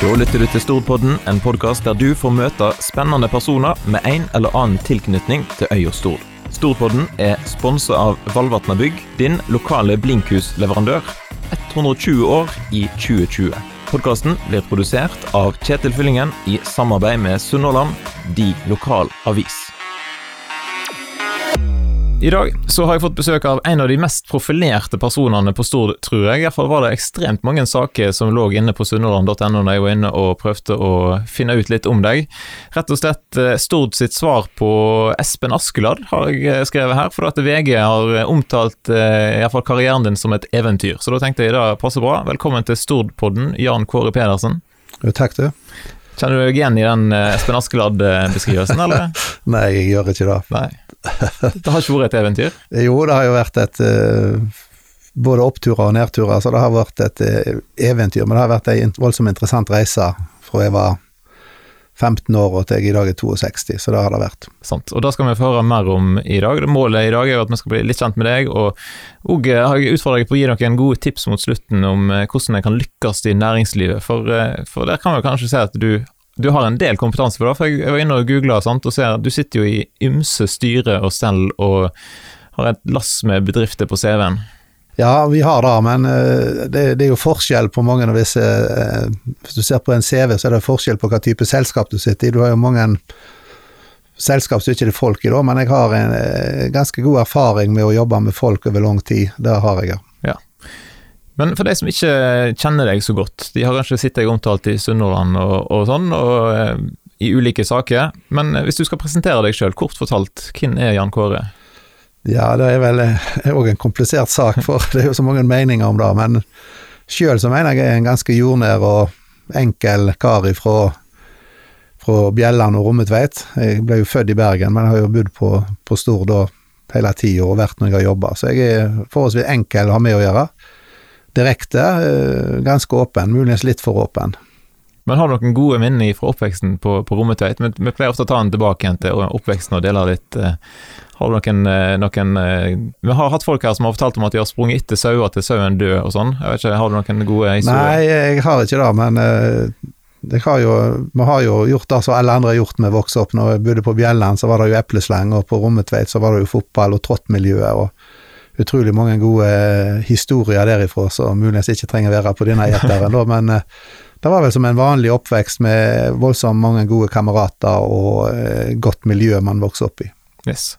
Da lytter du til Stordpodden, en podkast der du får møte spennende personer med en eller annen tilknytning til øya Stord. Storpodden er sponsa av Valvatna Bygg, din lokale blinkhusleverandør. 120 år i 2020. Podkasten blir produsert av Kjetil Fyllingen i samarbeid med Sunnhordland, de lokal avis. I dag så har jeg fått besøk av en av de mest profilerte personene på Stord, tror jeg. Iallfall var det ekstremt mange saker som lå inne på sunnhordland.no da jeg var inne og prøvde å finne ut litt om deg. Rett og slett eh, Stord sitt svar på Espen Askeladd, har jeg eh, skrevet her. For at VG har omtalt eh, iallfall karrieren din som et eventyr. Så da tenkte jeg det passer bra. Velkommen til Stord-podden, Jan Kåre Pedersen. Takk, du. Kjenner du deg igjen i den Espen Askeladd-beskrivelsen, eller? Nei, jeg gjør ikke det. Nei. Det har ikke vært et eventyr? Jo, det har jo vært et uh, både oppturer og nedturer, så det har vært et uh, eventyr. Men det har vært ei voldsomt interessant reise fra jeg var 15 år og til jeg i dag er 62, så det har det vært. Sant, og det skal vi få høre mer om i dag. Målet i dag er jo at vi skal bli litt kjent med deg, og, og eh, har jeg utfordret deg på å gi noen gode tips mot slutten om hvordan jeg kan lykkes i næringslivet, for, for der kan vi kanskje si at du du har en del kompetanse på det, for jeg var inne og googla og ser at du sitter jo i ymse styre og stell og har et lass med bedrifter på CV-en. Ja, vi har det, men eh, det, det, er jo forskjell på mange av disse eh, Hvis du ser på en CV, så er det forskjell på hva type selskap du sitter i. Du har jo mange selskap som ikke er folk i, da, men jeg har en eh, ganske god erfaring med å jobbe med folk over lang tid. Det har jeg. Ja. Men for de som ikke kjenner deg så godt, de har kanskje sett deg omtalt i Sunnhordland og, og, sånn, og i ulike saker. Men hvis du skal presentere deg sjøl, kort fortalt, hvem er Jan Kåre? Ja, det er vel òg eh, en komplisert sak, for det er jo så mange meninger om det. Men sjøl så mener jeg jeg er en ganske jordnær og enkel kar ifra fra Bjelland og Rommetveit. Jeg ble jo født i Bergen, men har jo bodd på, på Stord hele tida og vært når jeg har jobba, så jeg er forholdsvis enkel å ha med å gjøre direkte. Eh, ganske åpen, muligens litt for åpen. Men har du noen gode minner fra oppveksten på, på Rommetveit? Vi, vi, pleier ofte å ta den tilbake igjen til oppveksten og dele litt. Eh, har du noen, eh, noen, Vi har hatt folk her som har fortalt om at de har sprunget etter sauer til sauen død og sånn. Jeg vet ikke, Har du noen gode historier? Nei, jeg har ikke det, men det har jo, vi har jo gjort det som alle andre har gjort med vi vokste opp. Når jeg bodde på Bjelland, så var det jo eplesleng, og på Rommetveit så var det jo fotball og trottmiljøet. og utrolig mange gode eh, historier derifra som muligens ikke trenger være på denne gjeteren, men eh, det var vel som en vanlig oppvekst med voldsomt mange gode kamerater og eh, godt miljø man vokste opp i. Yes.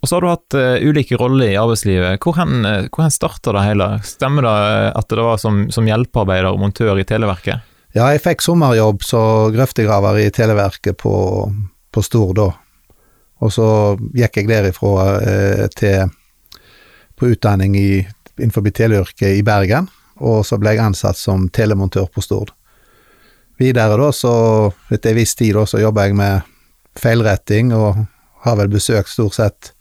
Og så har du hatt uh, ulike roller i arbeidslivet. Hvor hen, uh, starta det hele? Stemmer det at det var som, som hjelpearbeider og montør i Televerket? Ja, jeg fikk sommerjobb som grøftegraver i Televerket på, på Stord da. Og så gikk jeg derifra uh, til på utdanning i, innenfor teleyrket i Bergen, og så ble jeg ansatt som telemontør på Stord. Videre da, så etter en viss tid da, så jobba jeg med feilretting, og har vel besøkt stort sett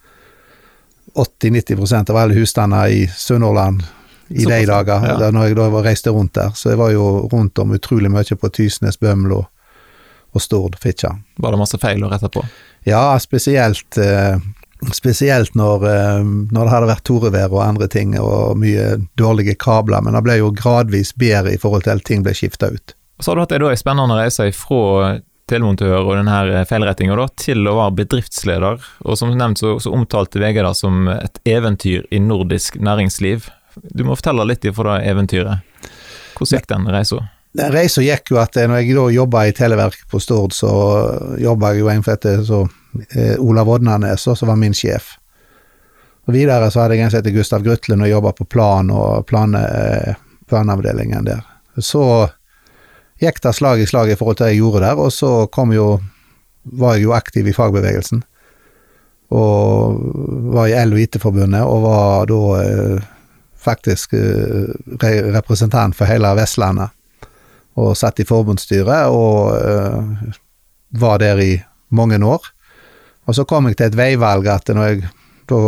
80-90% av alle husstander i Sunnhordland i de dager, ja. da når jeg da reiste rundt der. Så jeg var jo rundt om utrolig mye på Tysnes, Bømlo og Stord, Fitjar. Var det masse feil å rette på? Ja, spesielt eh, Spesielt når, eh, når, det hadde vært torevær og andre ting, og mye dårlige kabler, men det ble jo gradvis bedre i forhold til at ting ble skifta ut. Så har du hatt en spennende reise fra telemontør og denne feilrettinga til å være bedriftsleder, og som nevnt så, så omtalte VG det som et eventyr i nordisk næringsliv. Du må fortelle litt fra det eventyret. Hvordan gikk den reisa? Den reisa gikk jo at når jeg da jobba i Televerk på Stord, så jobba jeg jo en for dette så eh, Olav Odnanes, som var min sjef. Og Videre så hadde jeg en som heter Gustav Grutlund og jobba på plan og plan, eh, planavdelingen der. Så gikk det slag i slag i forhold til det jeg gjorde der, og så kom jo var jeg jo aktiv i fagbevegelsen. Og var i L- og IT-forbundet, og var da eh, faktisk eh, representant for hele Vestlandet. Og satt i forbundsstyret, og eh, var der i mange år. Og så kom jeg til et veivalg at når jeg da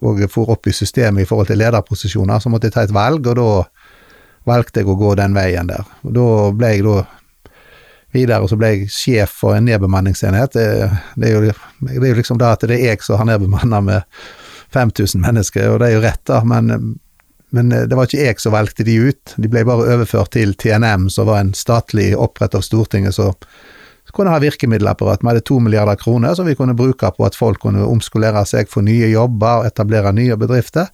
og for opp i systemet i forhold til lederposisjoner, så måtte jeg ta et valg, og da valgte jeg å gå den veien der. Og da ble jeg da videre, så ble jeg sjef for en nedbemanningsenhet. Det, det, er, jo, det er jo liksom da at det er jeg som har nedbemanna med 5000 mennesker, og det er jo rett, da, men men det var ikke jeg som valgte de ut. De ble bare overført til TNM, som var en statlig opprett av Stortinget, så kunne ha virkemiddelapparat. Vi hadde to milliarder kroner som vi kunne bruke på at folk kunne omskolere seg, få nye jobber og etablere nye bedrifter.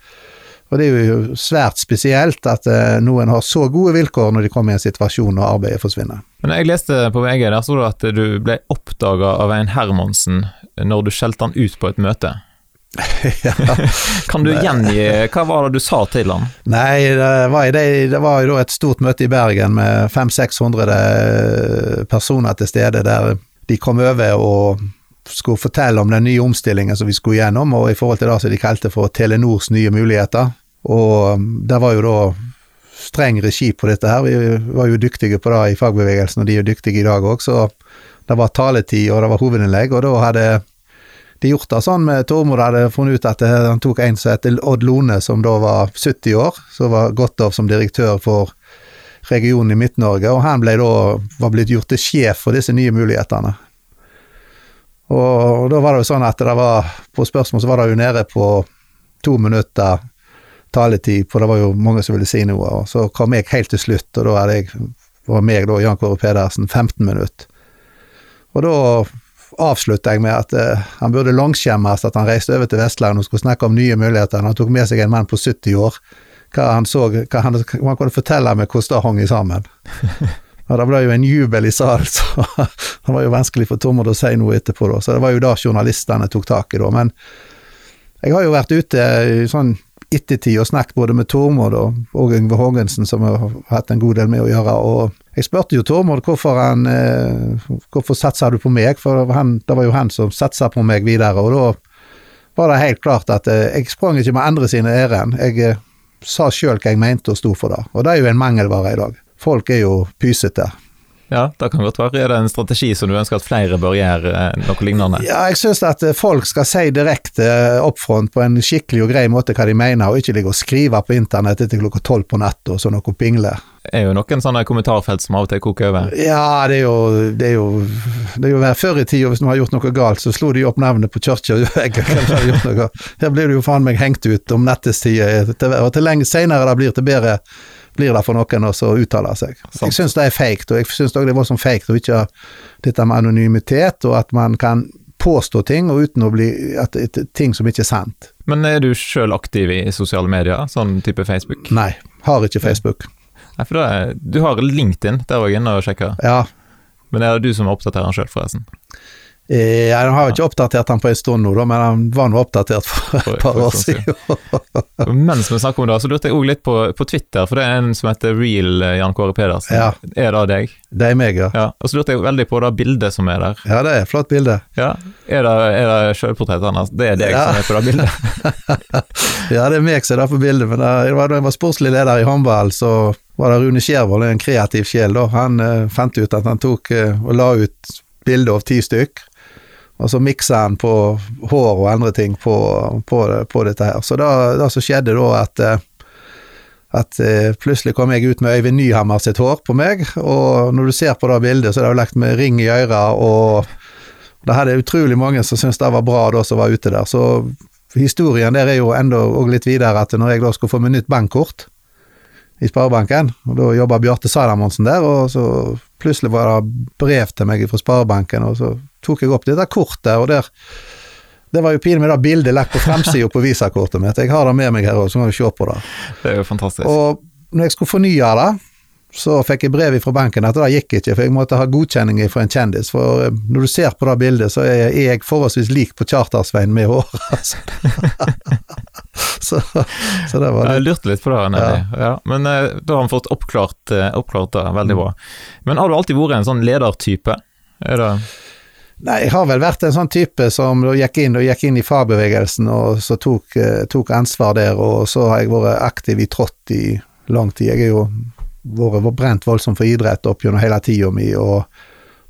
Og det er jo svært spesielt at eh, noen har så gode vilkår når de kommer i en situasjon og arbeidet forsvinner. Men jeg leste på VG der sto det at du ble oppdaga av en Hermansen når du skjelte han ut på et møte. ja. Kan du gjengi hva var det du sa til han? Nei, det var, det, det var jo et stort møte i Bergen med 500-600 personer til stede, der de kom over og skulle fortelle om den nye omstillingen som vi skulle gjennom, og i forhold til det som de kalte for Telenors nye muligheter. Og um, det var jo da streng regi på dette her. Vi var jo dyktige på det i fagbevegelsen, og de er jo dyktige i dag òg, så det var taletid, og det var hovedinnlegg, og da hadde de gjort det sånn med Tormod hadde funnet ut at han tok en som het Odd Lone, som da var 70 år, som var gått av som direktør for regionen i Midt-Norge, og han ble da, var blitt gjort til sjef for disse nye mulighetene. Og, da var det jo sånn at det var På spørsmål så var det jo nede på to minutter taletid, for det var jo mange som ville si noe. Og så kom jeg helt til slutt, og da hadde jeg, var meg da, Jan Kåre Pedersen, 15 minutter. Og da avslutta jeg med at uh, han burde langskjemmes at han reiste over til Vestland og skulle snakke om nye muligheter. Han tok med seg en mann på 70 år. Hva han så, hva han, hva han kunne fortelle meg hvordan det hang sammen. Og det ble jo en jubel i salen, så det var jo vanskelig for Tormod å si noe etterpå, da. Så det var jo da journalistene tok tak i, da. Men jeg har jo vært ute i sånn ettertid og snakket både med Tormod og Yngve Haagensen, som jeg har hatt en god del med å gjøre. Og jeg spurte jo Tormod hvorfor han eh, Hvorfor satsa du på meg? For han, det var jo han som satsa på meg videre, og da var det helt klart at eh, jeg sprang ikke med andre sine ærend. Jeg eh, sa sjøl hva jeg mente og sto for det. Og det er jo en mangelvare i dag folk er jo pysete. Ja, det kan godt være. Er det en strategi som du ønsker at flere bør gjøre, eh, noe lignende? Ja, jeg syns at eh, folk skal si direkte opp front på en skikkelig og grei måte hva de mener, og ikke ligge og skrive på internett etter klokka tolv på natta og så noe pingle. Det er jo noen sånne kommentarfelt som av og til koker over. Ja, det er jo det er jo, det er jo Før i tida, hvis noen har gjort noe galt, så slo de opp navnet på kirka Her blir du jo faen meg hengt ut om nettestid, og til lenge seinere det blir, til bedre blir det for noen å uttale seg. Sant. Jeg syns det er feigt, og jeg syns òg det var sånn feigt å ikke ha dette med anonymitet, og at man kan påstå ting og uten å bli at, at, ting som ikke er sant. Men er du sjøl aktiv i sosiale medier, sånn type Facebook? Nei, har ikke Facebook. Nei, for er, Du har LinkedIn, der òg inne og sjekker? Ja. Men er det du som oppdaterer den sjøl, forresten? Eh, jeg har ikke oppdatert han på en stund nå, da, men han var nå oppdatert for et par år siden. Mens vi snakker om det, så lurte jeg òg litt på, på, Twitter, for det er en som heter Real eh, Jan Kåre Pedersen. Ja. Er det deg? Det er meg, ja. ja. Og så lurte jeg veldig på det bildet som er der. Ja, det er et flott bilde. Ja. Er det, er det sjølportrettet hans? Det er deg ja. som er på det bildet? ja, det er meg som er der på bildet, men da jeg var sportslig leder i håndball, så var det Rune Skjervold, en kreativ sjel, da. Han uh, fant ut at han tok uh, og la ut bilde av ti stykk og så miksa han på hår og andre ting på, på, på dette her. Så da så skjedde da, at, eh, at eh, plutselig kom jeg ut med Øyvind Nyhammer sitt hår på meg, og når du ser på det bildet, så er det jo lagt med ring i øra, og det hadde utrolig mange som syntes det var bra, da som var ute der. Så historien der er jo enda og litt videre at når jeg da skulle få meg nytt bankkort i Sparebanken, og da jobba Bjarte Salamonsen der, og så plutselig var det brev til meg fra Sparebanken, og så tok jeg opp det der kortet, og der det var jo pinlig med det bildet lagt på fremsida på visakortet mitt. Jeg har det med meg her òg, så må vi se på det. Det er jo fantastisk. Og når jeg skulle fornye det, så fikk jeg brev fra banken at det gikk ikke, for jeg måtte ha godkjenning fra en kjendis. For eh, når du ser på det bildet, så er jeg forholdsvis lik på Chartersveien med hår. Altså. så, så, det var det. Jeg lurte litt på det, Nelly. Ja. Ja, men uh, da har vi fått oppklart, uh, oppklart det. Veldig bra. Men har du alltid vært en sånn ledertype? Er det Nei, jeg har vel vært en sånn type som gikk inn, gikk inn i fagbevegelsen og så tok, eh, tok, ansvar der, og så har jeg vært aktiv i trått i lang tid. Jeg har jo vært brent voldsomt for idrett opp gjennom hele tida mi, og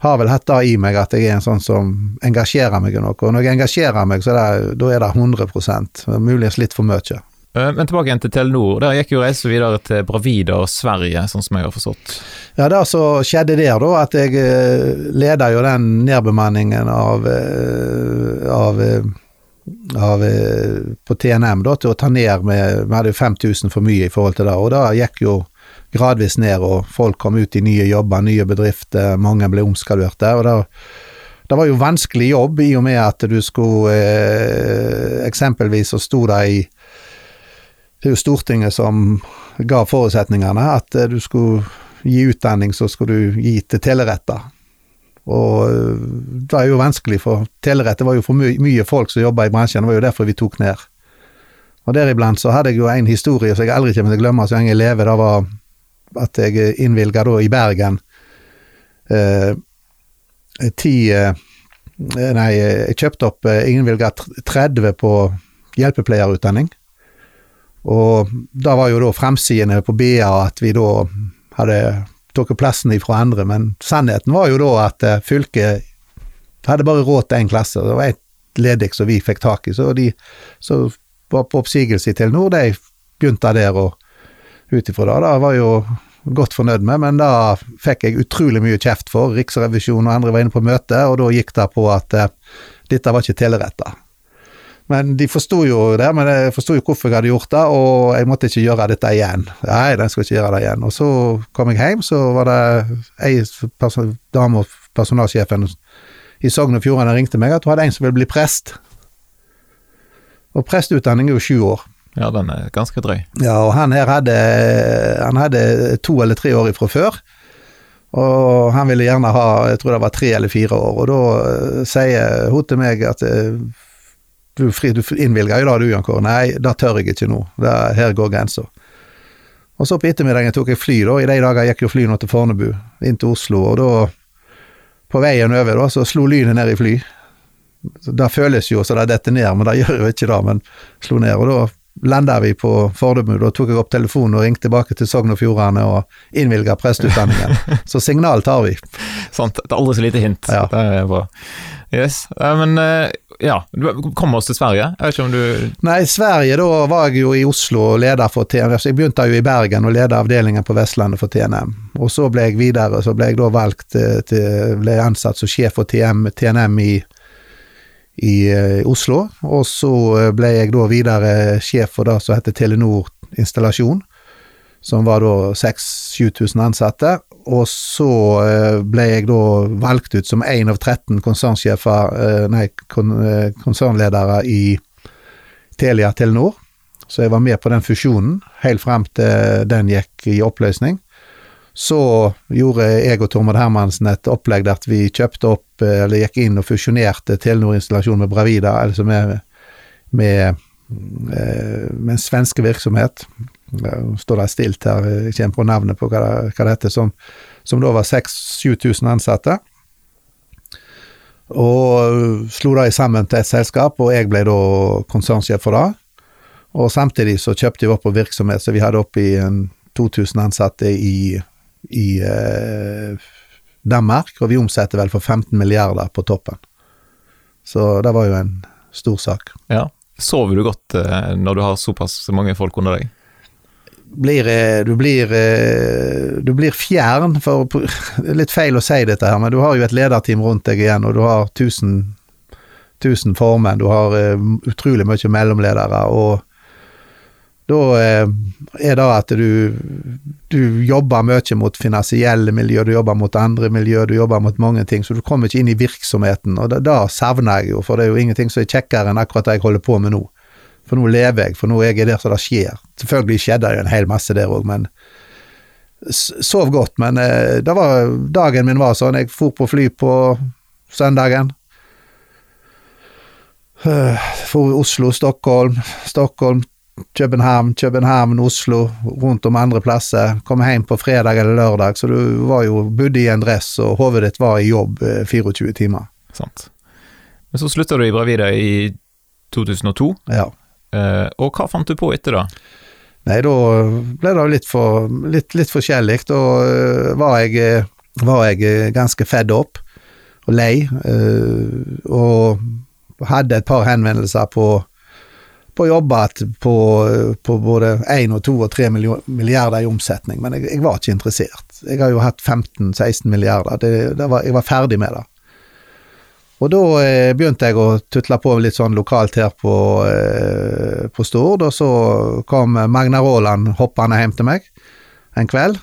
har vel hatt det i meg at jeg er en sånn som engasjerer meg i noe. Og når jeg engasjerer meg, så er det, da er det 100 muligens litt for mye. Eh, men tilbake igjen til Telenor. Der gikk jo reisen videre til Bravida og Sverige, sånn som jeg har forstått? Ja, det så skjedde der, da, at jeg eh, leda jo den nedbemanningen av, eh, av av, på TNM da, til å ta ned med Vi hadde jo 5000 for mye i forhold til det, og da gikk jo gradvis ned, og folk kom ut i nye jobber, nye bedrifter, mange ble omskalerte. og da det var jo vanskelig jobb i og med at du skulle eh, Eksempelvis så sto det i Det er jo Stortinget som ga forutsetningene, at eh, du skulle gi utdanning, så skulle du gi til teleretter. Og eh, det er jo vanskelig, for telerett det var jo for my mye folk som jobba i bransjen, det var jo derfor vi tok ned. Og deriblant så hadde jeg jo en historie som jeg aldri kommer til å glemme så lenge jeg lever. Det var at jeg innvilga da i Bergen eh, ti eh, Nei, jeg kjøpte opp eh, innvilga 30 på hjelpepleierutdanning. Og da var jo da fremsidene på BA at vi da hadde tatt plassen ifra andre, men sannheten var jo da at eh, fylket hadde bare råd til én klasse. Det var ett ledig som vi fikk tak i, så de som var på oppsigelse i Telenor, de begynte der og ut ifra det. Da var jo godt fornøyd med, men da fikk jeg utrolig mye kjeft for. Riksrevisjonen og andre var inne på møte, og da gikk det på at eh, dette var ikke teleretta. Men de forsto jo det, men jeg forsto jo hvorfor jeg hadde gjort det, og jeg måtte ikke gjøre dette igjen. Nei, den skal ikke gjøre det igjen. Og så kom jeg hjem, så var det ei dame og personalsjefen i Sogn og Fjordane ringte meg at hun hadde en som ville bli prest. Og prestutdanning er jo sju år. Ja, den er ganske drøy. Ja, og han her hadde, han hadde to eller tre år ifra før. Og han ville gjerne ha, jeg tror det var tre eller fire år, og da uh, sier hun til meg at uh, du, fri, du innvilger jo da, du, Jan Kåre. Nei, det tør jeg ikke nå. Det, her går grensa. Og så på ettermiddagen tok jeg fly, da. I de dager gikk jo fly nå til Fornebu, inn til Oslo, og da, på veien over, da, så slo lynet ned i fly. Det føles jo så det detter ned, men det gjør jo ikke det, men slo ned. Og da landa vi på Fornebu. Da tok jeg opp telefonen og ringte tilbake til Sogn og Fjordane og innvilga presteutdanningen. så signal tar vi. Sant. Det er aldri så lite hint. Ja. Det er bra. Yes. Men eh, ja, kom oss til Sverige. Jeg vet ikke om du Nei, Sverige, da var jeg jo i Oslo og leder for TNM. Jeg begynte jo i Bergen og leda avdelingen på Vestlandet for TNM. Og så ble jeg videre, så ble jeg da valgt eh, til Ble ansatt som sjef for TM, TNM i i i Oslo. Og så eh, ble jeg da videre sjef for det som heter Telenor installasjon, som var da 6000-7000 ansatte. Og så uh, ble jeg da valgt ut som én av 13 konsernsjefer, uh, nei, kon, konsernledere i Telia Telenor. Så jeg var med på den fusjonen, helt frem til den gikk i oppløsning. Så gjorde jeg og Tormod Hermansen et opplegg der vi kjøpte opp, eh, eller gikk inn og fusjonerte Telenor-installasjonen med Bravida, altså med, med, eh, med en svenske virksomhet. Står det stilt her, jeg kommer på navnet på hva det, hva det heter, som, som da var 6000-7000 ansatte. Og slo det sammen til et selskap, og jeg ble da konsernsjef for det. Og samtidig så kjøpte vi opp på virksomhet, så vi hadde oppi 2000 ansatte i i eh, Danmark, og vi omsetter vel for 15 milliarder på toppen. Så det var jo en stor sak. Ja. Sover du godt eh, når du har såpass mange folk under deg? Blir, eh, du, blir, eh, du blir fjern, for det er litt feil å si dette her, men du har jo et lederteam rundt deg igjen, og du har 1000, 1000 formenn, du har uh, utrolig mye mellomledere, og da eh, er det at du, du jobber mye mot finansielle miljø, du jobber mot andre miljø, du jobber mot mange ting, så du kommer ikke inn i virksomheten, og det, det savner jeg jo, for det er jo ingenting som er kjekkere enn akkurat det jeg holder på med nå. For nå lever jeg, for nå er jeg der så det skjer. Selvfølgelig skjedde det jo en hel masse der òg, men sov godt. Men eh, det var, dagen min var sånn, jeg for på fly på søndagen. For Oslo, Stockholm, Stockholm København, København, Oslo, rundt om andre plasser. Kom hjem på fredag eller lørdag, så du var jo bodde i en dress, og hodet ditt var i jobb 24 eh, timer. Sant. Men så slutta du i Bravida i 2002, ja. Eh, og hva fant du på etter da? Nei, da ble det litt, for, litt, litt forskjellig. Da uh, var, jeg, var jeg ganske fedd opp og lei, uh, og hadde et par henvendelser på på å på, på både 1 og 2 og 3 milliarder i omsetning, men jeg, jeg, var ikke interessert. Jeg har jo hatt 15-16 milliarder, det, det var, jeg var ferdig med det. Og da eh, begynte jeg å tutle på litt sånn lokalt her på, eh, på Stord, og så kom Magna Råland hoppende hjem til meg en kveld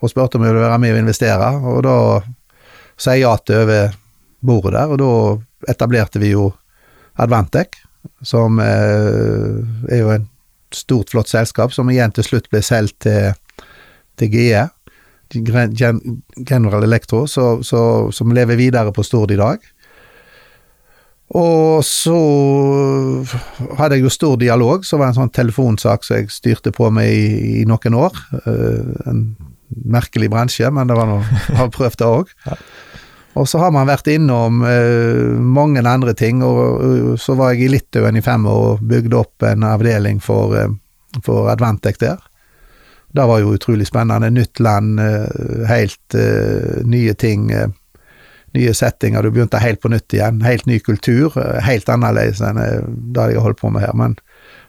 og spurte om jeg ville være med og investere, og da sa jeg ja til over bordet der, og da etablerte vi jo Advantec, som eh, er jo en stort, flott selskap, som igjen til slutt ble solgt til, til GE. General Electro, så, så, som lever videre på Stord i dag. Og så hadde jeg jo stor dialog, så var det en sånn telefonsak som jeg styrte på med i, i noen år. Uh, en merkelig bransje, men det var noe, har prøvd det òg. Og så har man vært innom uh, mange andre ting, og så var jeg i Litauen i fem år og bygde opp en avdeling for, uh, for Advantec der. Det var jo utrolig spennende. Nytt land, helt nye ting. Nye settinger. Du begynte helt på nytt igjen. Helt ny kultur. Helt annerledes enn det jeg har holdt på med her. Men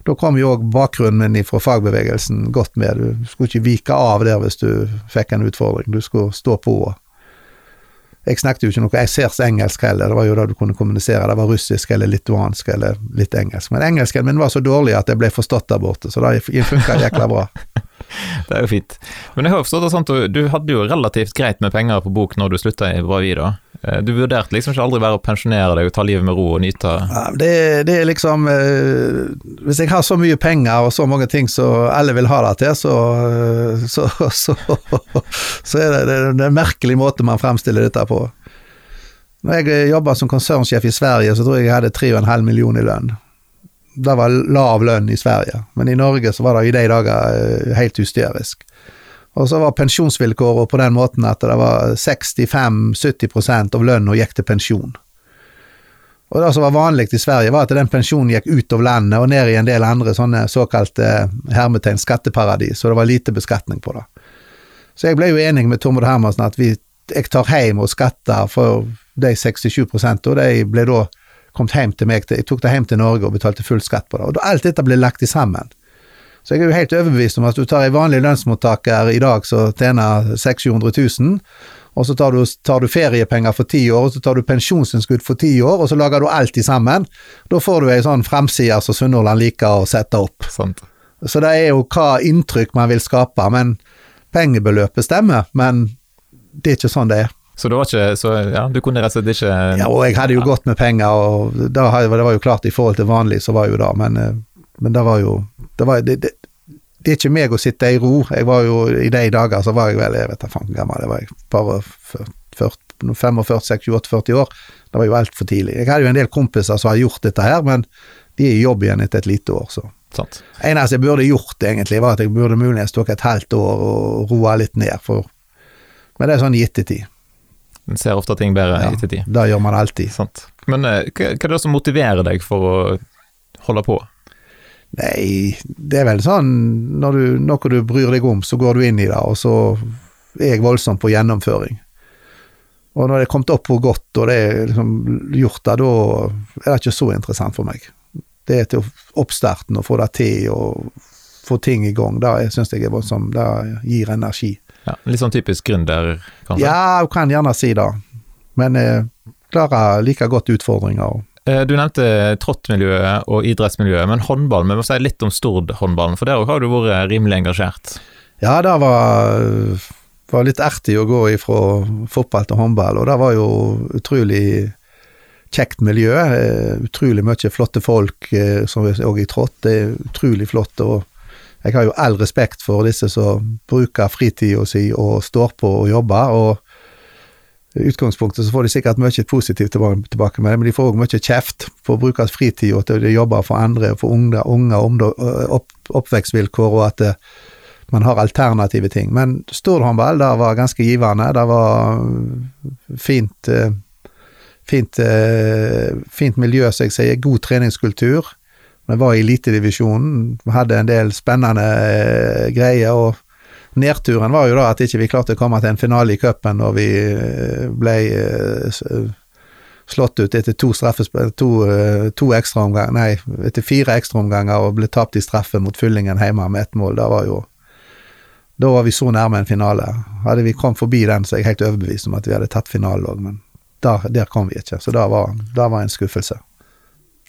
da kom jo òg bakgrunnen min fra fagbevegelsen godt med. Du skulle ikke vike av der hvis du fikk en utfordring. Du skulle stå på. Jeg snakket jo ikke noe jeg ser engelsk heller, det var jo det du kunne kommunisere. Det var russisk eller lituansk eller litt engelsk. Men engelsken min var så dårlig at jeg ble forstått der borte, så det funka jækla bra. det er jo fint. Men jeg har forstått det sånn at du hadde jo relativt greit med penger på bok når du slutta i Bravi, da? Eh, du vurderte liksom ikke aldri være å pensjonere deg og ta livet med ro og nyte det, det, er liksom eh, Hvis jeg har så mye penger og så mange ting som alle vil ha det til, så, eh, så, så, så er det, det er en merkelig måte man fremstiller dette på. Når jeg jobba som konsernsjef i Sverige, så tror jeg jeg hadde 3,5 millioner i lønn. Det var lav lønn i Sverige, men i Norge så var det i de dager helt hysterisk. Og så var pensjonsvilkåret på den måten at det var 65-70% av lønna gikk til pensjon. Og det som var vanlig i Sverige, var at den pensjonen gikk ut av landet og ned i en del andre sånne såkalte hermetegn skatteparadis, så det var lite beskatning på det. Så jeg ble jo enig med Tormod Hermansen at vi, jeg tar hjem og skatter for de 67 og de ble da kommet hjem til meg, jeg tok det hjem til Norge og betalte full skatt på det. Og alt dette ble lagt sammen, så jeg er jo helt overbevist om at du tar en vanlig lønnsmottaker i dag som tjener 600 000 og så tar du, tar du, feriepenger for ti år, og så tar du pensjonsinnskudd for ti år, og så lager du alt i sammen. Da får du ei sånn framside som Sunnhordland liker å sette opp. Sant. Så det er jo hva inntrykk man vil skape, men pengebeløpet stemmer, men det er ikke sånn det er. Så det var ikke Så ja, du kunne rett og slett ikke Ja, og jeg hadde jo ja. godt med penger, og det var jo klart i forhold til vanlig, så var jo det, men, eh, men det var jo det, var, det, det, det, er ikke meg å sitte i ro. Jeg var jo I de dager så var jeg vel jeg vet ikke hvor gammel jeg var, jeg bare 45, 46, 28, 40 år. Det var jo altfor tidlig. Jeg hadde jo en del kompiser som har gjort dette her, men de er i jobb igjen etter et lite år, så. Sant. Eneste jeg burde gjort, egentlig, var at jeg burde muligens tatt et halvt år og roa litt ned, for Men det er sånn gittetid. En ser ofte ting bedre ja, ettertid. Det gjør man alltid. Sant. Men hva, eh, hva er det som motiverer deg for å holde på? Nei, det er vel sånn når du, noe du bryr deg om, så går du inn i det, og så er jeg voldsom på gjennomføring. Og når det er kommet opp hvor godt, og det er liksom gjort det, da er det ikke så interessant for meg. Det er til oppstarten, å få det til, og få ting i gang. Det syns jeg er voldsomt. Det gir energi. Ja, litt sånn typisk gründer, kanskje? Ja, du kan gjerne si det. Men eh, klarer like godt utfordringer. Eh, du nevnte trottmiljøet og idrettsmiljøet, men håndball, vi må si litt om Stord-håndballen, for der har du vært rimelig engasjert? Ja, det var, var litt ertig å gå ifra fotball til håndball, og det var jo utrolig kjekt miljø. Eh, utrolig mye flotte folk eh, som òg i trått. Det er utrolig flott. og jeg har jo all respekt for disse som bruker fritida si og står på og jobber. og utgangspunktet så får de sikkert mye positivt tilbake, med det, men de får òg mye kjeft på å bruke fritida til å jobbe for andre, for unge, unge opp, oppvekstvilkår, og at man har alternative ting. Men Stord-håndball, var ganske givende. Det var fint, fint, fint miljø, som jeg sier. God treningskultur. Vi var i elitedivisjonen, vi hadde en del spennende greier. og Nedturen var jo da at ikke vi klarte å komme til en finale i cupen når vi eh, ble eh, slått ut etter to, to, eh, to ekstraomganger, nei, etter fire ekstraomganger og ble tapt i straffe mot Fyllingen hjemme med ett mål. Da var jo Da var vi så nærme en finale. Hadde vi kommet forbi den, så er jeg helt overbevist om at vi hadde tatt finalen òg, men der, der kom vi ikke. Så det var, det var en skuffelse.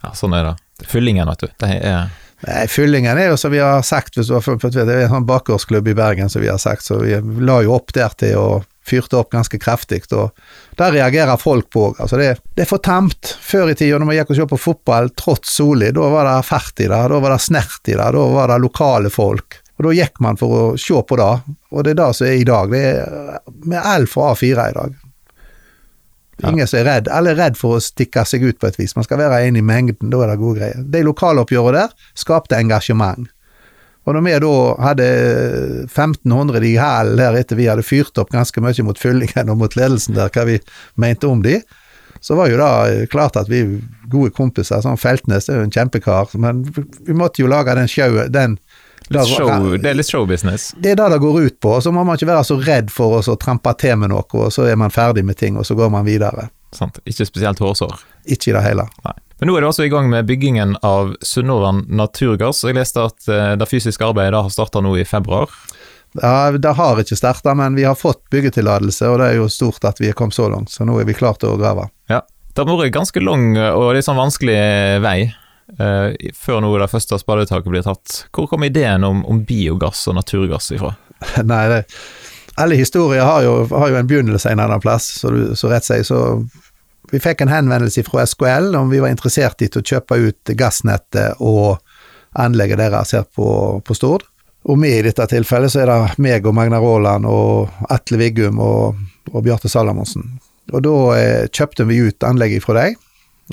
Ja, sånn er det. Fyllingen, vet du. Det er Nei, Fyllingen er jo som vi har sagt, hvis du har fulgt det er en sånn bakgårdsklubb i Bergen som vi har sagt, så vi la jo opp der til å fyrte opp ganske kraftig, og der reagerer folk på. Altså det, det, er for tamt. Før i tida, når vi gikk og så på fotball, trots Soli, da var det fart i det, da var det snert i det, da var det lokale folk. Og Da gikk man for å se på det, og det er det som er i dag. Det er med L for A4 i dag. Ingen som er redd. Alle er redd for å stikke seg ut på et vis. Man skal være en i mengden, da er det gode greier. De lokaloppgjørene der skapte engasjement. Og når vi da hadde 1500 i hælen der etter vi hadde fyrt opp ganske mye mot fyllingen og mot ledelsen der, hva vi mente om de, så var jo da klart at vi gode kompiser. sånn Feltnes er jo en kjempekar, men vi måtte jo lage den showen, den Show, det er litt showbusiness? Det er det det går ut på. og Så må man ikke være så redd for å trampe til med noe, og så er man ferdig med ting, og så går man videre. Sant. Ikke spesielt hårsår? Ikke i det hele. Nei. Men nå er det også i gang med byggingen av Sunnhordland Naturgass. Jeg leste at eh, det fysiske arbeidet har starta nå i februar? Ja, Det har ikke starta, men vi har fått byggetillatelse, og det er jo stort at vi er kommet så langt. Så nå er vi klare til å grave. Ja. Det har vært ganske lang og litt sånn vanskelig vei Uh, før nå det første spadetaket blir tatt. Hvor kom ideen om, om biogass og naturgass ifra? Nei, det, alle historier har jo, har jo en begynnelse en annen plass, så, du, så rett sier så Vi fikk en henvendelse fra SKL om vi var interessert i å kjøpe ut gassnettet og anlegget deres her på, på Stord. Og med i dette tilfellet så er det meg og Magna Råland og Atle Viggum og, og Bjarte Salamonsen. Og da eh, kjøpte vi ut anlegget fra deg,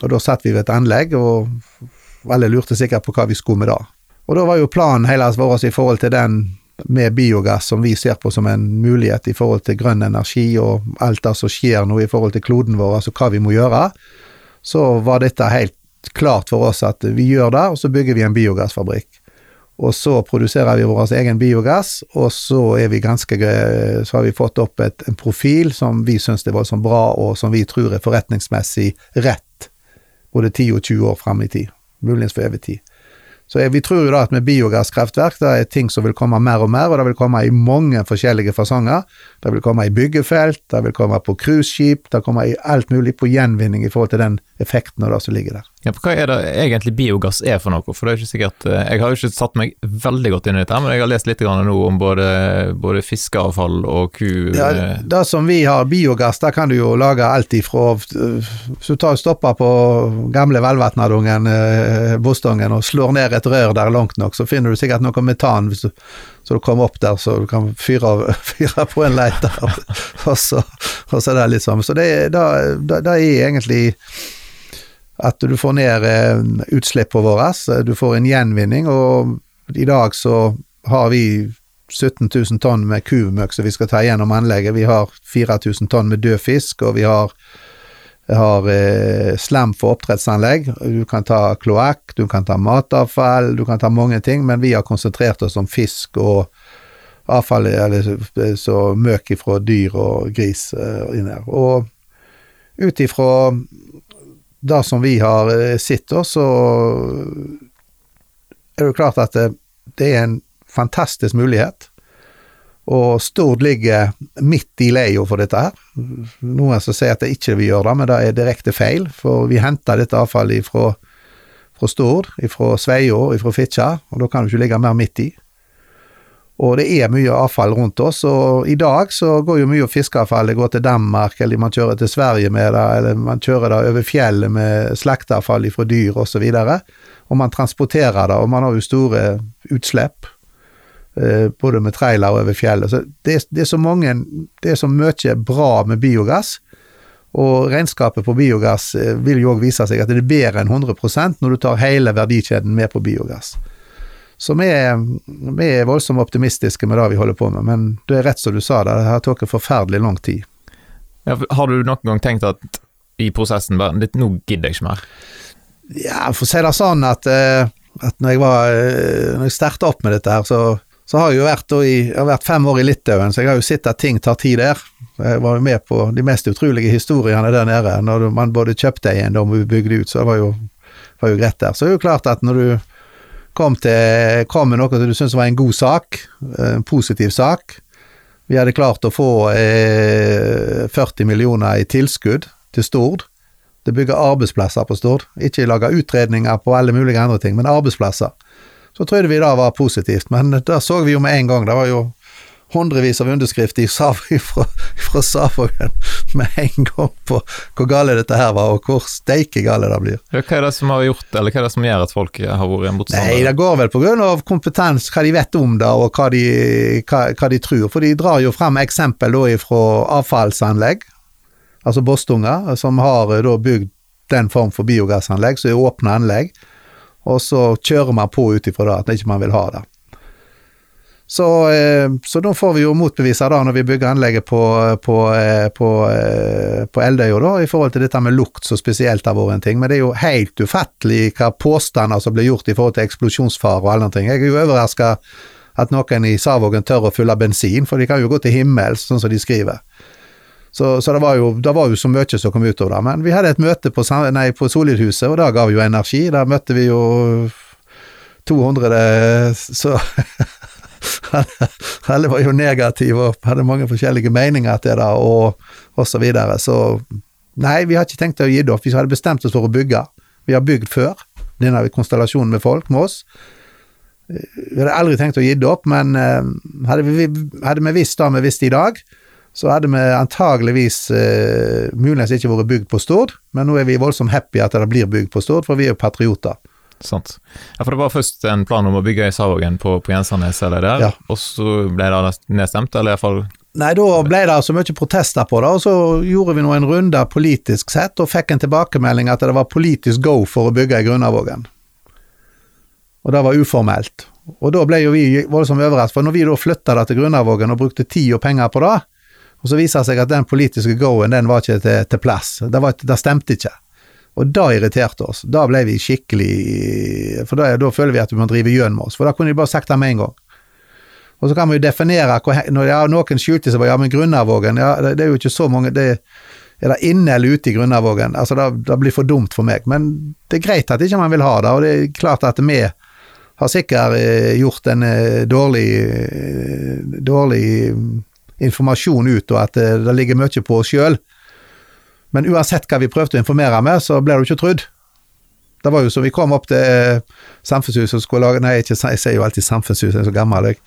og da satt vi ved et anlegg og alle lurte sikkert på hva vi skulle med da. Og da var jo planen hele vår i forhold til den med biogass som vi ser på som en mulighet i forhold til grønn energi og alt det som skjer nå i forhold til kloden vår, altså hva vi må gjøre, så var dette helt klart for oss at vi gjør det, og så bygger vi en biogassfabrikk. Og så produserer vi vår egen biogass, og så ganske Så har vi fått opp et, en profil som vi syns er voldsomt bra, og som vi tror er forretningsmessig rett både 10 og 20 år fram i tid muligens for evig tid. Så vi tror jo da at med biogasskraftverk det er ting som vil komme mer og mer, og det vil komme i mange forskjellige fasonger. Det vil komme i byggefelt, det vil komme på cruiseskip, det kommer i alt mulig på gjenvinning i forhold til den effekten og det som ligger der. Ja, for Hva er det egentlig biogass er for noe? For det er ikke sikkert, eh, Jeg har jo ikke satt meg veldig godt inn i dette, men jeg har lest litt nå om både, både fiskeavfall og ku... Ja, eh, Det som vi har biogass, da kan du jo lage alt ifra Hvis du tar stopper på gamle Velvatnadungen, eh, Bostongen, og slår ned et rør der langt nok, så finner du sikkert noe metan hvis du, så du kommer opp der, så du kan fyre, fyre på en leiter, og, så, og så er det litt sånn. Så det, det, det, det er egentlig at du får ned eh, utslippene våre, du får en gjenvinning, og i dag så har vi 17 000 tonn med kumøkk som vi skal ta gjennom anlegget. Vi har 4000 tonn med død fisk, og vi har, har eh, slem for oppdrettsanlegg. Du kan ta kloakk, du kan ta matavfall, du kan ta mange ting, men vi har konsentrert oss om fisk og avfall, eller så møk ifra dyr og gris eh, inni her. Og ut ifra det som vi har eh, sett, så er det jo klart at det, det er en fantastisk mulighet. Og Stord ligger midt i leia for dette her. Noen som sier at det ikke vil gjøre det, men det er direkte feil. For vi henter dette avfallet fra, fra Stord, fra Sveio, fra Fitjar, og da kan du ikke ligge mer midt i. Og det er mye avfall rundt oss, og i dag så går jo mye fiskeavfall det går til Danmark, eller man kjører til Sverige med det, eller man kjører det over fjellet med slakteavfall fra dyr osv. Og, og man transporterer det, og man har jo store utslipp. Eh, både med trailer og over fjellet. Så det, det, er så mange Det er så mye bra med biogass. Og regnskapet på biogass eh, vil jo òg vise seg at det er bedre enn 100% når du tar hele verdikjeden med på biogass. Så vi er, vi er voldsomt optimistiske med det vi holder på med, men det er rett som du sa, det har tatt forferdelig lang tid. Ja, har du noen gang tenkt at i prosessen bare, nå gidder jeg ikke mer? Ja, for å si det sånn at, eh, at når jeg var eh, Når jeg starta opp med dette her, så, så har jeg jo vært, i, jeg har vært fem år i Litauen, så jeg har jo sett at ting tar tid der. Jeg var jo med på de mest utrolige historiene der nede, når man både kjøpte eiendom og bygde ut, så det var jo, var jo greit der. Så det er jo klart at når du kom, til, kom med noe som du syntes var en god sak, en positiv sak. Vi hadde klart å få eh, 40 millioner i tilskudd til Stord. Det bygger arbeidsplasser på Stord. Ikke lage utredninger på alle mulige andre ting, men arbeidsplasser. Så trodde vi det var positivt, men det så vi jo med en gang. Det var jo hundrevis av underskrifter fra, fra Safogen med en gang på hvor gale dette her var, og hvor steike gale det blir. Ja, hva er det som har gjort, eller hva er det som gjør at folk har vært motstandere? Nei, det går vel av kompetens, hva de vet om det, og hva de, hva, hva de tror. For de drar jo frem eksempel da fra avfallsanlegg, altså Bostunga, som har da bygd den form for biogassanlegg, som er åpne anlegg, og så kjører man på ut ifra det, at ikke man vil ha det. Så, eh, så da får vi jo motbeviser da, når vi bygger anlegget på, på, eh, på, eh, på Eldøya, da, i forhold til dette med lukt så spesielt har vært en ting. Men det er jo helt ufattelig hva påstander som blir gjort i forhold til eksplosjonsfare og alle ting. Jeg er jo overraska at noen i Savågen tør å fylle bensin, for de kan jo gå til himmels, sånn som de skriver. Så, så det, var jo, det, var jo, så mye som kom ut av det. Men vi hadde et møte på, på Solidhuset, og det ga jo energi. Der møtte vi jo 200 så alle var jo negative og hadde mange forskjellige meninger til det, og, og så videre. Så nei, vi har ikke tenkt å gi det opp. Vi hadde bestemt oss for å bygge. Vi har bygd før, denne konstellasjonen med folk, med oss. Vi hadde aldri tenkt å gi det opp, men uh, hadde, vi, hadde vi visst det vi visste i dag, så hadde vi antageligvis uh, muligens ikke vært bygd på Stord, men nå er vi voldsomt happy at det blir bygd på Stord, for vi er jo patrioter. Sant. Ja, for det var først en plan om å bygge i Savågen på, på Gjensernes, eller der, ja. og så ble det nedstemt, eller iallfall Nei, da ble det så mye protester på det, og så gjorde vi nå en runde politisk sett, og fikk en tilbakemelding at det var politisk go for å bygge i Grunnavågen. Og det var uformelt. Og da ble jo vi voldsomt overrasket, for når vi da flytta det til Grunnavågen og brukte tid og penger på det, og så viser det seg at den politiske go-en, den var ikke til, til plass. Det, var, det stemte ikke. Og da irriterte oss. Da ble vi skikkelig For da, da føler vi at vi må drive gjøn med oss, for da kunne de bare sagt det med en gang. Og så kan vi jo definere når ja, noen skjulte seg på ja, men Grunnavågen, ja, det, det, er jo ikke så mange det, Er det inne eller ute i Grunnavågen? Altså, det, det, blir for dumt for meg. Men det er greit at ikke man vil ha det, og det er klart at vi har sikkert eh, gjort en eh, dårlig, eh, dårlig informasjon ut, og at det ligger mye på oss sjøl. Men uansett hva vi prøvde å informere med, så ble du ikke trodd. Det var jo som vi kom opp til eh, Samfunnshuset og skulle lage Nei, ikke, jeg sier jo alltid Samfunnshuset, jeg er så gammel, jeg.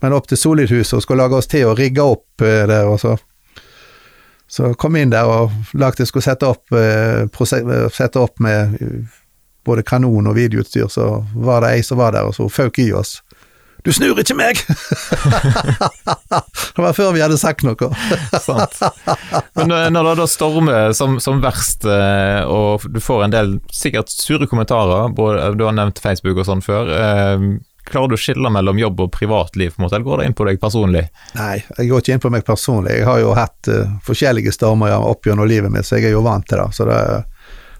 Men opp til Solidhuset og skulle lage oss til å rigge opp eh, der, og så Så kom vi inn der og lagde skulle sette opp, eh, sette opp med både kanon og videoutstyr, så var det ei som var der, og så føk i oss. Du snur ikke meg! det var før vi hadde sagt noe. Sant. Men eh, når det da stormer som, som, verst, eh, og du får en del sikkert sure kommentarer, både, du har nevnt Facebook og sånn før. Eh, klarer du å skille mellom jobb og privatliv, på en måte, eller går det inn på deg personlig? Nei, jeg går ikke inn på meg personlig. Jeg har jo hatt uh, forskjellige stormer opp gjennom livet mitt, så jeg er jo vant til det. Så det,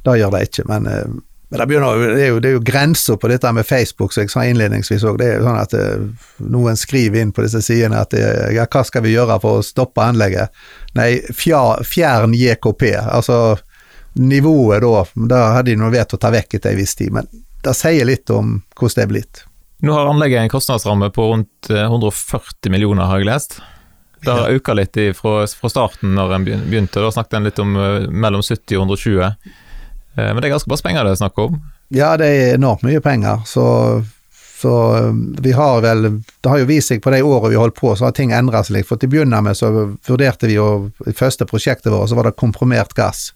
det gjør det ikke. Men uh, men det, begynner, det, er jo, det er jo grenser på dette med Facebook, som jeg sa innledningsvis òg. Det er jo sånn at eh, noen skriver inn på disse sidene at eh, ja, hva skal vi gjøre for å stoppe anlegget? Nei, fjern JKP. Altså nivået da, da hadde de nå vet å ta vekk etter en viss tid. Men det sier litt om hvordan det er blitt. Nå har anlegget en kostnadsramme på rundt 140 eh, millioner, har jeg lest. Det har økt litt fra, fra starten når en begynte. Da snakket en litt om mellom 70 og 120. Eh, men det er ganske masse penger det er snakk om? Ja, det er enormt mye penger. Så, så, eh, vi har vel Det har jo vist seg på de årene vi holdt på, så har ting endra seg litt. For til å begynne med så vurderte vi jo i første prosjektet vårt, så var det komprimert gass.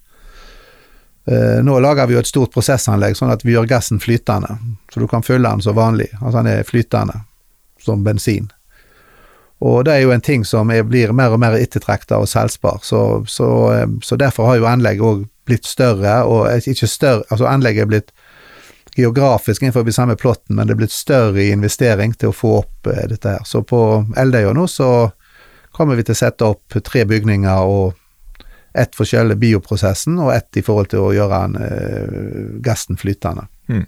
Eh, nå lager vi jo et stort prosessanlegg sånn at vi gjør gassen flytende. Så du kan fylle den som vanlig. Altså den er flytende, som bensin. Og det er jo en ting som er, blir mer og mer ettertrakta og selvspar, så, så, så, derfor har jo anlegget òg blitt større, og ikke større Altså anlegget er blitt geografisk innenfor samme plotten, men det er blitt større i investering til å få opp eh, dette her. Så på Eldøya nå så kommer vi til å sette opp tre bygninger og ett for selve bioprosessen, og ett i forhold til å gjøre en, uh, gassen flytende. Mm.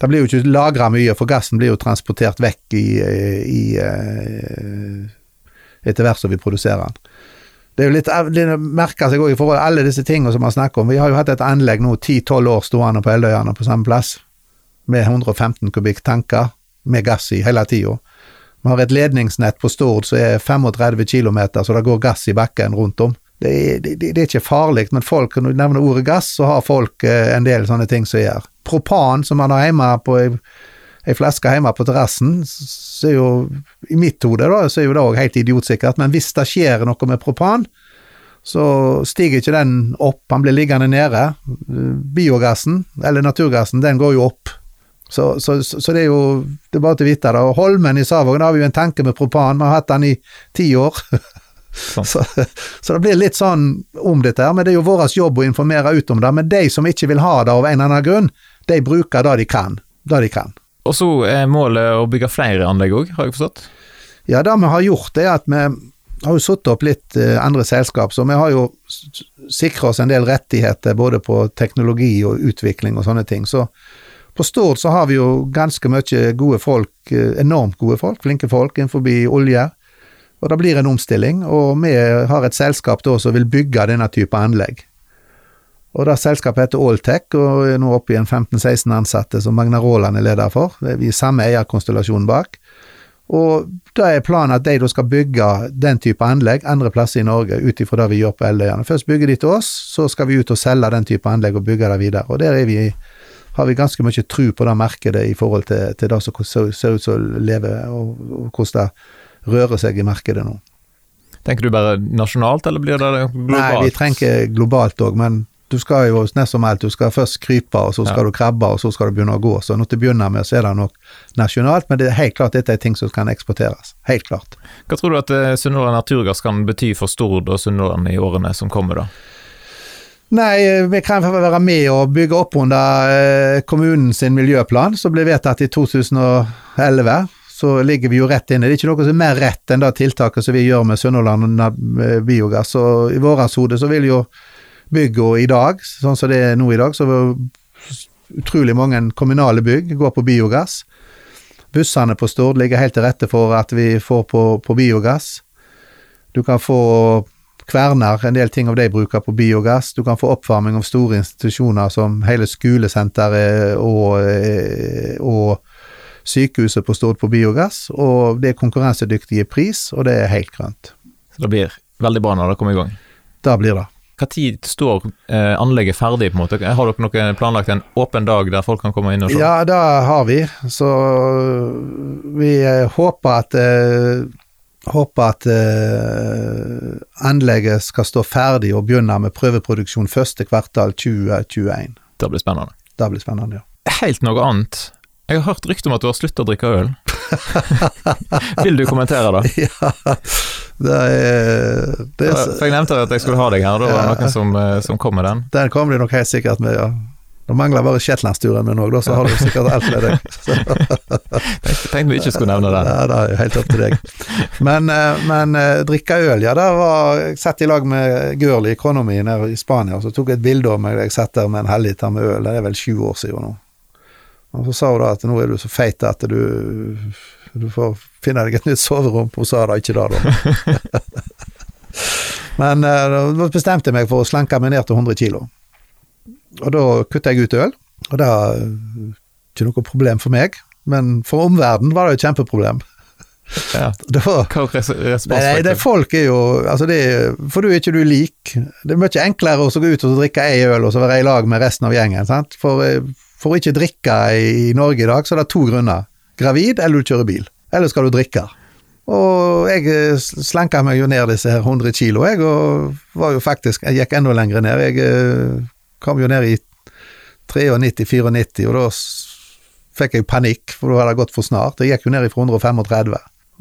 Det blir jo ikke lagra mye, for gassen blir jo transportert vekk i, i, i uh, etter hvert som vi produserer den. Det er jo litt, det merker seg òg i forhold til alle disse tingene som man snakker om. Vi har jo hatt et anlegg nå ti-tolv år stående på Eldøyane på samme plass, med 115 kubikk tanker med gass i hele tida. Vi har et ledningsnett på Stord som er 35 km, så det går gass i bakken rundt om. det, er- det, det er ikke farlig, men folk, når du nevner ordet gass, så har folk eh, en del sånne ting som gjør. Propan, som man har hjemme på ei, flaske hjemme på terrassen, så er jo i mitt hode da, så er jo det òg helt idiotsikkert, men hvis det skjer noe med propan, så stiger ikke den opp, han blir liggende nede. Biogassen, eller naturgassen, den går jo opp. Så, så, så så det er jo det er bare til å vite det. Og Holmen i Savågen har vi jo en tanke med propan, vi har hatt den i ti år. Sånn. så, så det blir litt sånn om dette her, men det er jo vår jobb å informere ut om det. Men de som ikke vil ha det av en eller annen grunn, de bruker det de kan. Det de kan. Og så er målet å bygge flere anlegg òg, har jeg forstått? Ja, det vi har gjort, er at vi har jo satt opp litt eh, andre selskap, så vi har jo sikra oss en del rettigheter både på teknologi og utvikling og sånne ting. Så på Stord så har vi jo ganske mye gode folk, eh, enormt gode folk, flinke folk innenfor olje. Og det blir en omstilling, og vi har et selskap da som vil bygge denne type anlegg. Og det Selskapet heter Alltech, og er nå oppe i en 15-16 ansatte som Magna Råland er leder for. Vi er samme eierkonstellasjon bak. Og da er planen at de da skal bygge den type anlegg andre plasser i Norge, ut ifra det vi gjør på Eldøyane. Først bygger de til oss, så skal vi ut og selge den type anlegg og bygge det videre. Og der er vi, har vi ganske mye tro på det markedet i forhold til, til det som ser ut som å leve, og, og hvordan det rører seg i markedet nå. Tenker du bare nasjonalt, eller blir det globalt? Nei, vi trenger globalt òg, men du skal jo nest som alt, du skal først krype, og så skal Ja. du krabbe, og så skal du begynne å gå. Så når du begynner med, så er det nok nasjonalt, men det er helt klart dette er ting som kan eksporteres. Helt klart. Hva tror du at eh, Sunnhordland Naturgass kan bety for Stord og Sunnhordland i årene som kommer, da? Nei, vi kan være med og bygge opp under eh, kommunen sin miljøplan, som ble vedtatt i 2011. Så ligger vi jo rett inne. Det er ikke noe som er mer rett enn det tiltaket som vi gjør med Sunnhordland eh, biogass. Og i vårt hode så vil jo bygga i dag, sånn som det er nå i dag, så utrolig mange kommunale bygg går på biogass. Bussene på Stord ligger helt til rette for at vi får på, på biogass. Du kan få kverner, en del ting av de bruker på biogass. Du kan få oppvarming av store institusjoner som hele skolesenteret og, eh, og sykehuset på Stord på biogass. Og det er konkurransedyktige pris, og det er helt grønt. Så det blir veldig bra når det kommer i gang. Da blir det. Når står eh, anlegget ferdig, på en måte? Har dere noe planlagt en åpen dag der folk kan komme inn og se? Ja, det har vi. Så vi eh, håper at eh, Håper at eh, anlegget skal stå ferdig og begynne med prøveproduksjon første kvartal 2021. Det blir spennende. Det blir spennende, ja. Helt noe annet. Jeg har hørt rykte om at du har sluttet å drikke øl. Vil du kommentere det? ja, det er, det er For jeg nevnte at jeg skulle ha deg her, da var det noen som, eh, som kom med den. Den kommer de nok helt sikkert med, ja. Det mangler bare shetlandsturen min òg, så har du sikkert alt med deg. Tenkte, vi ikke skulle nevne den. ja, det er jo helt opp til deg. Men, eh, men eh, drikke øl, ja. Der var Jeg satt i lag med Gørli, kona mi nede i Spania, og så tok jeg et bilde av meg jeg satt der med en halvliter med øl. Det er vel sju år siden nå. Og så sa hun da at nå er du så feit at du du får finne deg et nytt soverom. Hun sa da ikke det, da. Men eh, da bestemte jeg meg for å slanke meg ned til 100 kilo. Og da kutta jeg ut øl, og det var ikke noe problem for meg. Men for omverdenen var det et kjempeproblem. Ja. Det Hva res respons Nei, det folk er jo altså det, For du er ikke du lik. Det er mye enklere å gå ut og drikke ei øl og så være i lag med resten av gjengen. sant? For, eh, for å ikke drikke i Norge i dag, så er det to grunner. Gravid, eller du kjører bil. Eller skal du drikke. Og jeg eh, slanka meg jo ned disse her 100 kilo, jeg, og var jo faktisk Jeg gikk enda lenger ned. Jeg eh, kom jo ned i 93-94, og da fikk jeg panikk, for da hadde det gått for snart. Jeg gikk jo ned fra 135.